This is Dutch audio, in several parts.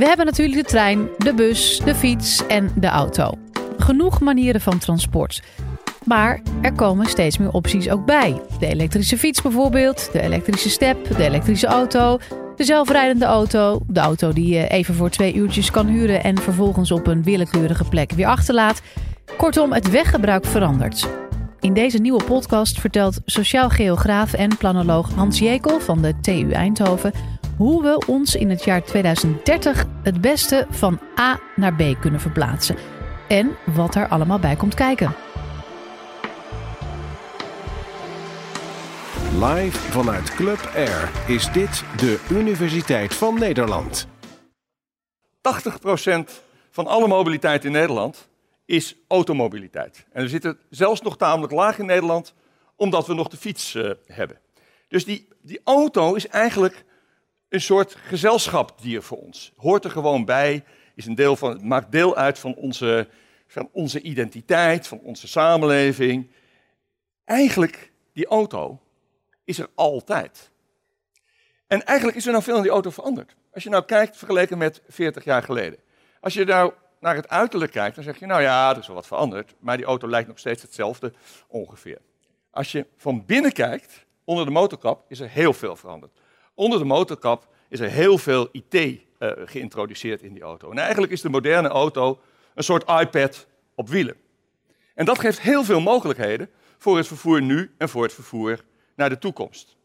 We hebben natuurlijk de trein, de bus, de fiets en de auto. Genoeg manieren van transport. Maar er komen steeds meer opties ook bij. De elektrische fiets bijvoorbeeld, de elektrische step, de elektrische auto, de zelfrijdende auto, de auto die je even voor twee uurtjes kan huren en vervolgens op een willekeurige plek weer achterlaat. Kortom, het weggebruik verandert. In deze nieuwe podcast vertelt sociaal geograaf en planoloog Hans Jekel van de TU Eindhoven hoe we ons in het jaar 2030 het beste van A naar B kunnen verplaatsen. En wat er allemaal bij komt kijken. Live vanuit Club Air is dit de Universiteit van Nederland. 80% van alle mobiliteit in Nederland is automobiliteit. En we zitten zelfs nog tamelijk laag in Nederland, omdat we nog de fiets uh, hebben. Dus die, die auto is eigenlijk een soort gezelschapsdier voor ons. Hoort er gewoon bij, is een deel van, maakt deel uit van onze, van onze identiteit, van onze samenleving. Eigenlijk, die auto is er altijd. En eigenlijk is er nou veel aan die auto veranderd. Als je nou kijkt vergeleken met 40 jaar geleden. Als je nou naar het uiterlijk kijkt, dan zeg je, nou ja, er is wel wat veranderd, maar die auto lijkt nog steeds hetzelfde ongeveer. Als je van binnen kijkt, onder de motorkap, is er heel veel veranderd. Onder de motorkap is er heel veel IT eh, geïntroduceerd in die auto. En eigenlijk is de moderne auto een soort iPad op wielen. En dat geeft heel veel mogelijkheden voor het vervoer nu en voor het vervoer naar de toekomst.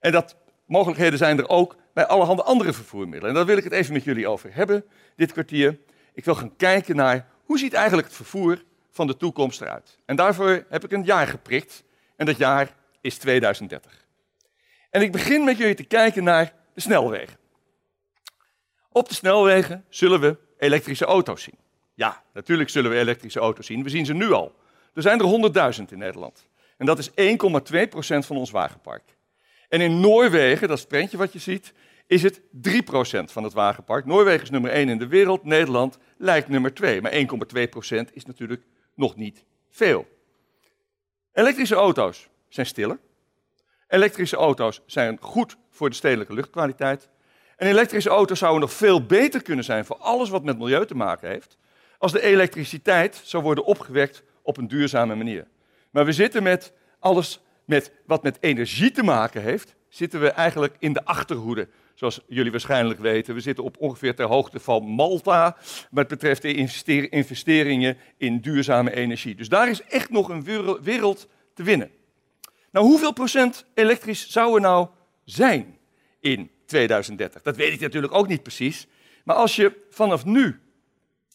En dat mogelijkheden zijn er ook bij allerhande andere vervoermiddelen. En daar wil ik het even met jullie over hebben, dit kwartier. Ik wil gaan kijken naar hoe ziet eigenlijk het vervoer van de toekomst eruit. En daarvoor heb ik een jaar geprikt. En dat jaar is 2030. En ik begin met jullie te kijken naar de snelwegen. Op de snelwegen zullen we elektrische auto's zien. Ja, natuurlijk zullen we elektrische auto's zien. We zien ze nu al. Er zijn er 100.000 in Nederland. En dat is 1,2% van ons wagenpark. En in Noorwegen, dat is het prentje wat je ziet, is het 3% van het wagenpark. Noorwegen is nummer 1 in de wereld, Nederland lijkt nummer 2. Maar 1,2% is natuurlijk nog niet veel. Elektrische auto's zijn stiller. Elektrische auto's zijn goed voor de stedelijke luchtkwaliteit. En elektrische auto's zouden nog veel beter kunnen zijn voor alles wat met milieu te maken heeft, als de elektriciteit zou worden opgewekt op een duurzame manier. Maar we zitten met alles met, wat met energie te maken heeft, zitten we eigenlijk in de achterhoede. Zoals jullie waarschijnlijk weten, we zitten op ongeveer ter hoogte van Malta wat betreft de investeringen in duurzame energie. Dus daar is echt nog een wereld te winnen. Nou, hoeveel procent elektrisch zou er nou zijn in 2030? Dat weet ik natuurlijk ook niet precies. Maar als je vanaf nu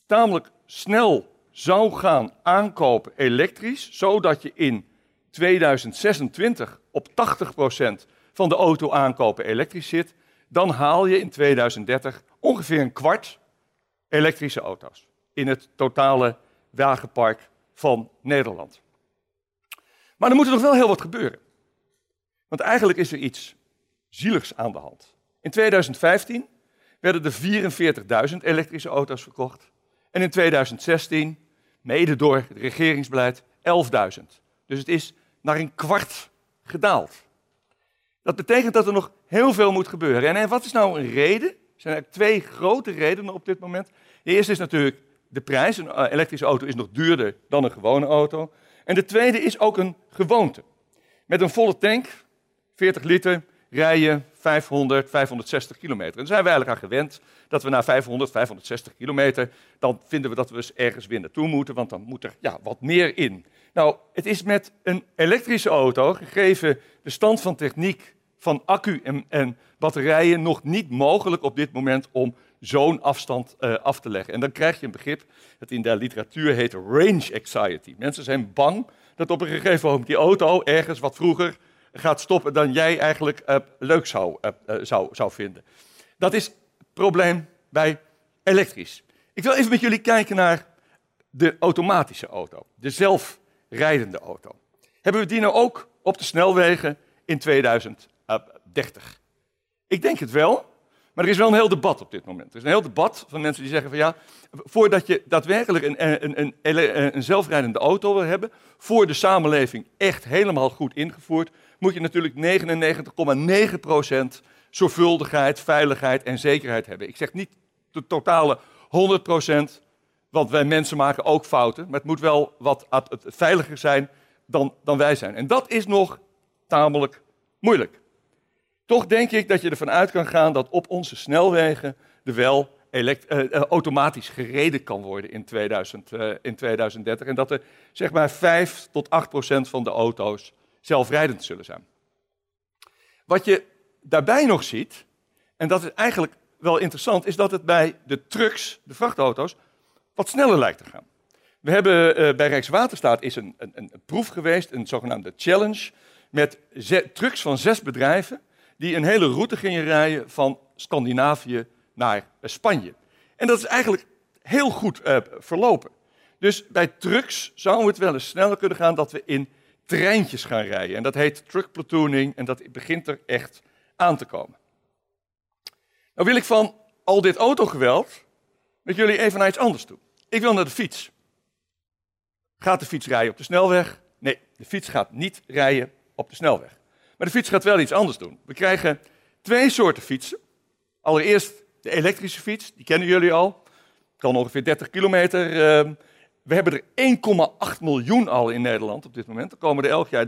tamelijk snel zou gaan aankopen elektrisch, zodat je in 2026 op 80% van de auto aankopen elektrisch zit, dan haal je in 2030 ongeveer een kwart elektrische auto's in het totale wagenpark van Nederland. Maar er moet er nog wel heel wat gebeuren. Want eigenlijk is er iets zieligs aan de hand. In 2015 werden er 44.000 elektrische auto's verkocht. En in 2016, mede door het regeringsbeleid, 11.000. Dus het is naar een kwart gedaald. Dat betekent dat er nog heel veel moet gebeuren. En wat is nou een reden? Er zijn eigenlijk twee grote redenen op dit moment. De eerste is natuurlijk de prijs. Een eh, elektrische auto is nog duurder dan een gewone auto. En de tweede is ook een gewoonte. Met een volle tank, 40 liter, rij je 500, 560 kilometer. En zijn we eigenlijk aan gewend dat we na 500, 560 kilometer, dan vinden we dat we eens ergens weer naartoe moeten, want dan moet er ja, wat meer in. Nou, het is met een elektrische auto, gegeven de stand van techniek van accu en, en batterijen, nog niet mogelijk op dit moment om zo'n afstand uh, af te leggen. En dan krijg je een begrip dat in de literatuur heet range anxiety. Mensen zijn bang dat op een gegeven moment die auto ergens wat vroeger gaat stoppen dan jij eigenlijk uh, leuk zou, uh, zou, zou vinden. Dat is het probleem bij elektrisch. Ik wil even met jullie kijken naar de automatische auto, de zelfrijdende auto. Hebben we die nou ook op de snelwegen in 2030? Ik denk het wel, maar er is wel een heel debat op dit moment. Er is een heel debat van mensen die zeggen van ja, voordat je daadwerkelijk een, een, een, een zelfrijdende auto wil hebben, voor de samenleving echt helemaal goed ingevoerd, moet je natuurlijk 99,9% zorgvuldigheid, veiligheid en zekerheid hebben. Ik zeg niet de totale 100%. Want wij mensen maken ook fouten. Maar het moet wel wat veiliger zijn dan, dan wij zijn. En dat is nog tamelijk moeilijk. Toch denk ik dat je ervan uit kan gaan dat op onze snelwegen er wel eh, eh, automatisch gereden kan worden in, 2000, eh, in 2030. En dat er zeg maar 5 tot 8 procent van de auto's zelfrijdend zullen zijn. Wat je daarbij nog ziet, en dat is eigenlijk wel interessant, is dat het bij de trucks, de vrachtauto's, wat sneller lijkt te gaan. We hebben bij Rijkswaterstaat is een, een, een proef geweest, een zogenaamde challenge, met trucks van zes bedrijven die een hele route gingen rijden van Scandinavië naar Spanje. En dat is eigenlijk heel goed eh, verlopen. Dus bij trucks zou het wel eens sneller kunnen gaan dat we in treintjes gaan rijden. En dat heet truck platooning en dat begint er echt aan te komen. Nou wil ik van al dit autogeweld met jullie even naar iets anders toe. Ik wil naar de fiets. Gaat de fiets rijden op de snelweg? Nee, de fiets gaat niet rijden op de snelweg. Maar de fiets gaat wel iets anders doen. We krijgen twee soorten fietsen. Allereerst de elektrische fiets, die kennen jullie al. Kan ongeveer 30 kilometer. eh, We hebben er 1,8 miljoen al in Nederland op dit moment. Er komen er elk jaar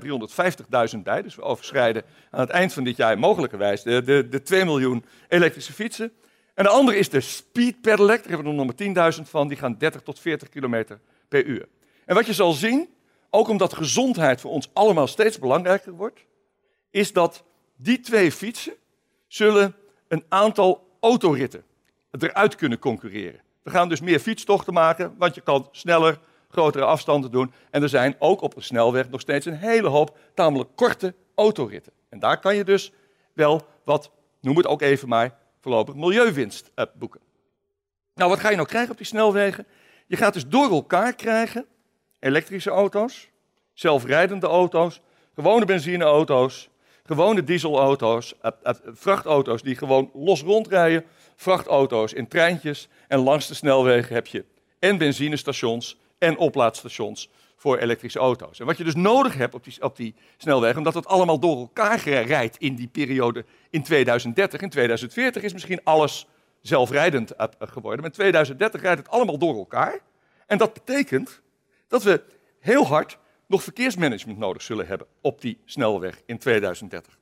350.000 bij. Dus we overschrijden aan het eind van dit jaar mogelijkerwijs de, de, de 2 miljoen elektrische fietsen. En de andere is de speed pedelec. Daar hebben we er nog maar 10.000 van. Die gaan 30 tot 40 kilometer per uur. En wat je zal zien, ook omdat gezondheid voor ons allemaal steeds belangrijker wordt, is dat die twee fietsen zullen een aantal autoritten eruit kunnen concurreren. We gaan dus meer fietstochten maken, want je kan sneller grotere afstanden doen. En er zijn ook op de snelweg nog steeds een hele hoop tamelijk korte autoritten. En daar kan je dus wel wat, noem het ook even maar, voorlopig milieuwinst eh, boeken. Nou, wat ga je nou krijgen op die snelwegen? Je gaat dus door elkaar krijgen elektrische auto's, zelfrijdende auto's, gewone benzineauto's, gewone dieselauto's, eh, eh, vrachtauto's die gewoon los rondrijden, vrachtauto's in treintjes. En langs de snelwegen heb je en benzinestations en oplaadstations voor elektrische auto's. En wat je dus nodig hebt op die, op die snelwegen, omdat het allemaal door elkaar rijdt in die periode in 2030. In 2040 is misschien alles zelfrijdend eh, geworden, maar in 2030 rijdt het allemaal door elkaar. En dat betekent dat we heel hard nog verkeersmanagement nodig zullen hebben op die snelweg in 2030.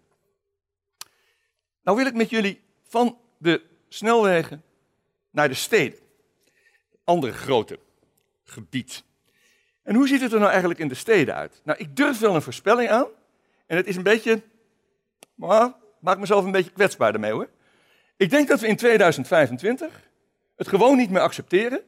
Nou wil ik met jullie van de snelwegen naar de steden. Andere grote gebied. En hoe ziet het er nou eigenlijk in de steden uit? Nou, ik durf wel een voorspelling aan. En het is een beetje, maar maak mezelf een beetje kwetsbaar daarmee hoor. Ik denk dat we in 2025 het gewoon niet meer accepteren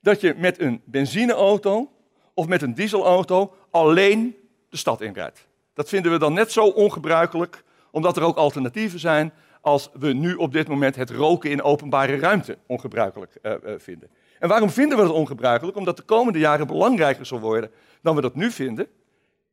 dat je met een benzineauto of met een dieselauto alleen de stad inrijdt. Dat vinden we dan net zo ongebruikelijk, omdat er ook alternatieven zijn als we nu op dit moment het roken in openbare ruimte ongebruikelijk uh, uh, vinden. En waarom vinden we dat ongebruikelijk? Omdat de komende jaren belangrijker zal worden dan we dat nu vinden.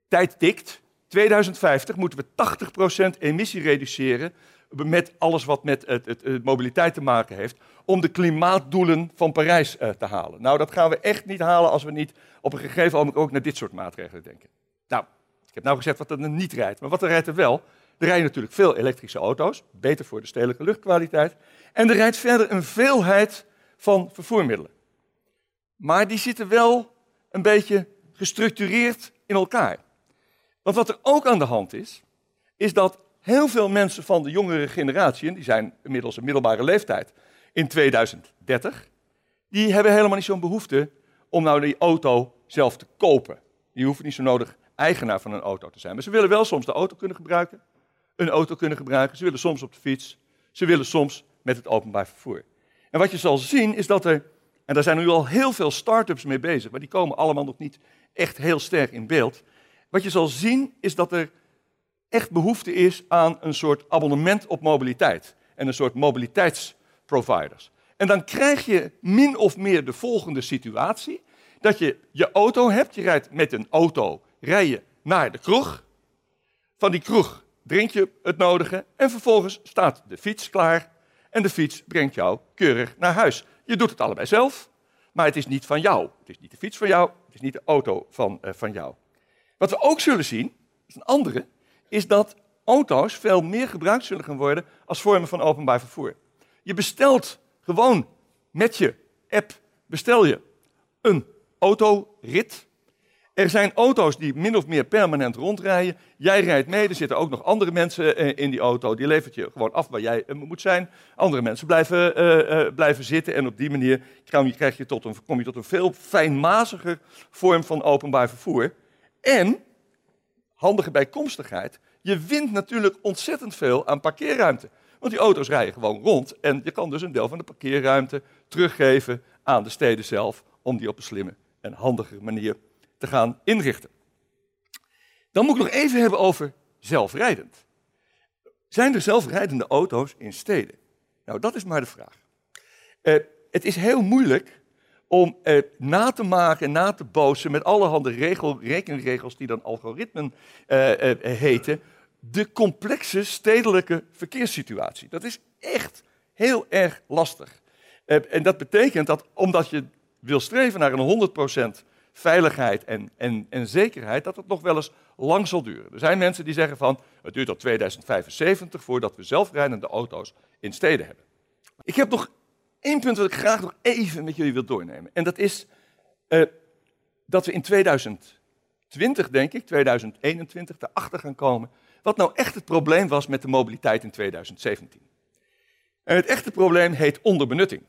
Tijd tikt. 2050 moeten we 80% emissie reduceren met alles wat met het, het, mobiliteit te maken heeft, om de klimaatdoelen van Parijs uh, te halen. Nou, dat gaan we echt niet halen als we niet op een gegeven moment ook naar dit soort maatregelen denken. Nou, ik heb nou gezegd wat er niet rijdt, maar wat er rijdt er wel. Er rijden natuurlijk veel elektrische auto's, beter voor de stedelijke luchtkwaliteit. En er rijdt verder een veelheid van vervoermiddelen. Maar die zitten wel een beetje gestructureerd in elkaar. Want wat er ook aan de hand is, is dat heel veel mensen van de jongere generatie, en die zijn inmiddels een middelbare leeftijd, in 2030, die hebben helemaal niet zo'n behoefte om nou die auto zelf te kopen. Die hoeven niet zo nodig eigenaar van een auto te zijn. Maar ze willen wel soms de auto kunnen gebruiken, een auto kunnen gebruiken. Ze willen soms op de fiets, ze willen soms met het openbaar vervoer. En wat je zal zien is dat er, en daar zijn nu al heel veel start-ups mee bezig, maar die komen allemaal nog niet echt heel sterk in beeld. Wat je zal zien is dat er echt behoefte is aan een soort abonnement op mobiliteit en een soort mobiliteitsproviders. En dan krijg je min of meer de volgende situatie, dat je je auto hebt, je rijdt met een auto, rij je naar de kroeg, van die kroeg drink je het nodige en vervolgens staat de fiets klaar en de fiets brengt jou keurig naar huis. Je doet het allebei zelf, maar het is niet van jou. Het is niet de fiets van jou, het is niet de auto van, uh, van jou. Wat we ook zullen zien, is een andere, is dat auto's veel meer gebruikt zullen gaan worden als vormen van openbaar vervoer. Je bestelt gewoon met je app bestel je een autorit. Er zijn auto's die min of meer permanent rondrijden. Jij rijdt mee, er zitten ook nog andere mensen eh, in die auto. Die levert je gewoon af waar jij eh, moet zijn. Andere mensen blijven, uh, blijven zitten. En op die manier krijg je tot een, kom je tot een veel fijnmaziger vorm van openbaar vervoer. En, handige bijkomstigheid, je wint natuurlijk ontzettend veel aan parkeerruimte. Want die auto's rijden gewoon rond. En je kan dus een deel van de parkeerruimte teruggeven aan de steden zelf. Om die op een slimme en handige manier te gaan inrichten. Dan moet ik nog even hebben over zelfrijdend. Zijn er zelfrijdende auto's in steden? Nou, dat is maar de vraag. Uh, het is heel moeilijk om na te maken, na te bozen met allerhande regel, rekenregels die dan algoritmen uh, heten, de complexe stedelijke verkeerssituatie. Dat is echt heel erg lastig. en dat betekent dat omdat je wil streven naar een 100% veiligheid en, en, en zekerheid, dat het nog wel eens lang zal duren. Er zijn mensen die zeggen van, het duurt tot 2075 voordat we zelfrijdende auto's in steden hebben. Ik heb nog één punt dat ik graag nog even met jullie wil doornemen. En dat is uh, dat we in 2020, denk ik, 2021, erachter gaan komen wat nou echt het probleem was met de mobiliteit in 2017. En het echte probleem heet onderbenutting.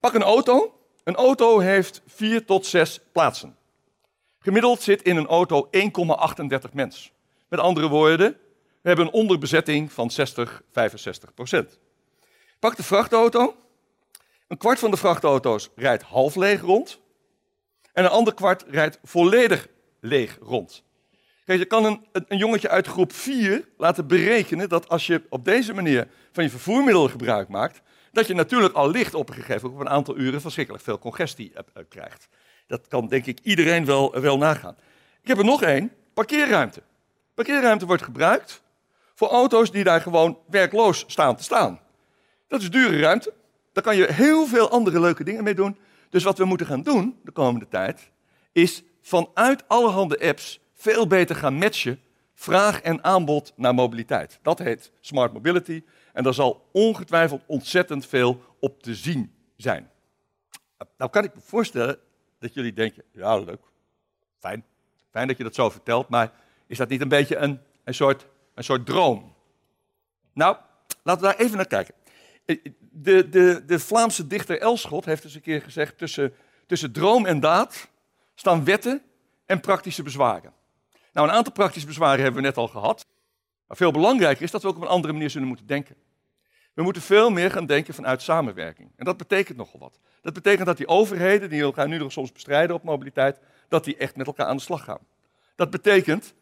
Pak een auto een auto heeft 4 tot 6 plaatsen. Gemiddeld zit in een auto 1,38 mens. Met andere woorden, we hebben een onderbezetting van 60, 65 procent. Pak de vrachtauto. Een kwart van de vrachtauto's rijdt half leeg rond. En een ander kwart rijdt volledig leeg rond. Kijk, je kan een, een jongetje uit groep 4 laten berekenen dat als je op deze manier van je vervoermiddelen gebruik maakt, dat je natuurlijk al licht op een gegeven moment op een aantal uren verschrikkelijk veel congestie uh, krijgt. Dat kan denk ik iedereen wel, wel nagaan. Ik heb er nog één, parkeerruimte. Parkeerruimte wordt gebruikt voor auto's die daar gewoon werkloos staan te staan. Dat is dure ruimte. Daar kan je heel veel andere leuke dingen mee doen. Dus wat we moeten gaan doen de komende tijd, is vanuit allerhande apps veel beter gaan matchen vraag en aanbod naar mobiliteit. Dat heet smart mobility. En daar zal ongetwijfeld ontzettend veel op te zien zijn. Nou kan ik me voorstellen dat jullie denken, ja leuk, fijn, fijn dat je dat zo vertelt, maar is dat niet een beetje een, een, soort, een soort droom? Nou, laten we daar even naar kijken. De, de, de Vlaamse dichter Elschot heeft eens een keer gezegd, tussen, tussen droom en daad staan wetten en praktische bezwaren. Nou, een aantal praktische bezwaren hebben we net al gehad. Maar veel belangrijker is dat we ook op een andere manier zullen moeten denken. We moeten veel meer gaan denken vanuit samenwerking. En dat betekent nogal wat. Dat betekent dat die overheden, die elkaar nu nog soms bestrijden op mobiliteit, dat die echt met elkaar aan de slag gaan. Dat betekent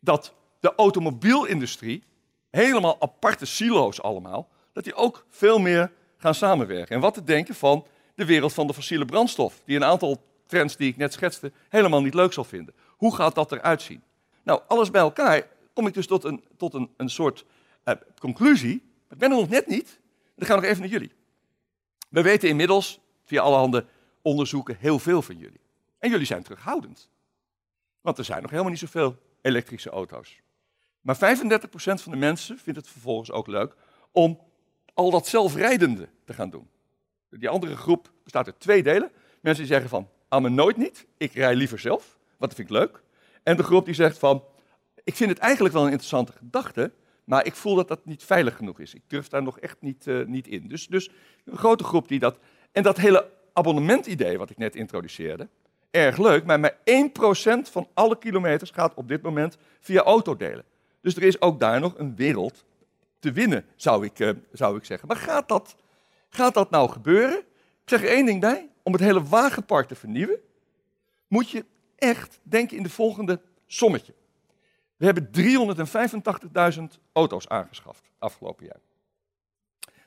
dat de automobielindustrie, helemaal aparte silo's allemaal, dat die ook veel meer gaan samenwerken. En wat te denken van de wereld van de fossiele brandstof, die een aantal trends die ik net schetste helemaal niet leuk zal vinden. Hoe gaat dat eruit zien? Nou, alles bij elkaar kom ik dus tot een, tot een, een soort uh, conclusie. Ik ben er nog net niet. Dan gaan we nog even naar jullie. We weten inmiddels, via allerhande onderzoeken, heel veel van jullie. En jullie zijn terughoudend. Want er zijn nog helemaal niet zoveel elektrische auto's. Maar 35% van de mensen vindt het vervolgens ook leuk om al dat zelfrijdende te gaan doen. Die andere groep bestaat uit twee delen. Mensen die zeggen van, aan me nooit niet, ik rij liever zelf, want dat vind ik leuk. En de groep die zegt van, ik vind het eigenlijk wel een interessante gedachte, maar ik voel dat dat niet veilig genoeg is. Ik durf daar nog echt niet, uh, niet in. Dus, dus een grote groep die dat... En dat hele abonnementidee wat ik net introduceerde, erg leuk, maar maar 1% van alle kilometers gaat op dit moment via autodelen. Dus er is ook daar nog een wereld te winnen, zou ik, uh, zou ik zeggen. Maar gaat dat, gaat dat nou gebeuren? Ik zeg er één ding bij. Om het hele wagenpark te vernieuwen, moet je echt denken in de volgende sommetje. We hebben 385.000 auto's aangeschaft afgelopen jaar.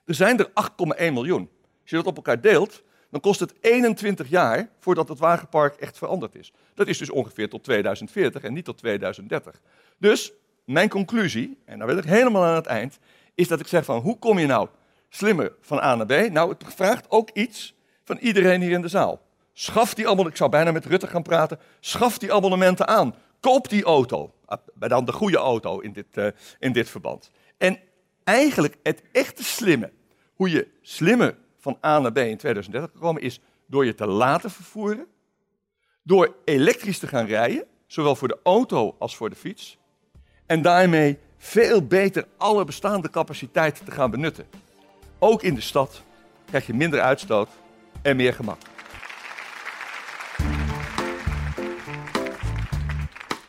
Er zijn er 8,1 miljoen. Als je dat op elkaar deelt, dan kost het 21 jaar voordat het wagenpark echt veranderd is. Dat is dus ongeveer tot 2040 en niet tot 2030. Dus mijn conclusie, en dan ben ik helemaal aan het eind, is dat ik zeg van hoe kom je nou slimmer van A naar B? Nou, het vraagt ook iets van iedereen hier in de zaal. Schaf die abonnementen, ik zou bijna met Rutte gaan praten, schaf die abonnementen aan. Koop die auto. Maar dan de goede auto in dit, uh, in dit verband. En eigenlijk het echte slimme, hoe je slimme van A naar B in 2030 gekomen is door je te laten vervoeren, door elektrisch te gaan rijden, zowel voor de auto als voor de fiets, en daarmee veel beter alle bestaande capaciteiten te gaan benutten. Ook in de stad krijg je minder uitstoot en meer gemak.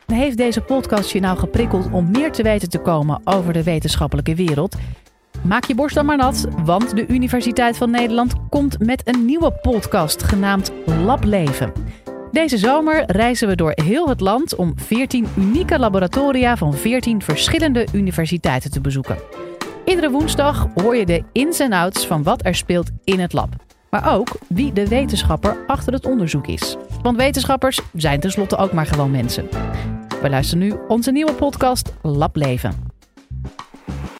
Heeft deze podcast je nou geprikkeld om meer te weten te komen over de wetenschappelijke wereld? Maak je borst dan maar nat, want de Universiteit van Nederland komt met een nieuwe podcast genaamd Lableven. Deze zomer reizen we door heel het land om 14 unieke laboratoria van 14 verschillende universiteiten te bezoeken. Iedere woensdag hoor je de ins en outs van wat er speelt in het lab. Maar ook wie de wetenschapper achter het onderzoek is. Want wetenschappers zijn tenslotte ook maar gewoon mensen. We luisteren nu onze nieuwe podcast Lableven.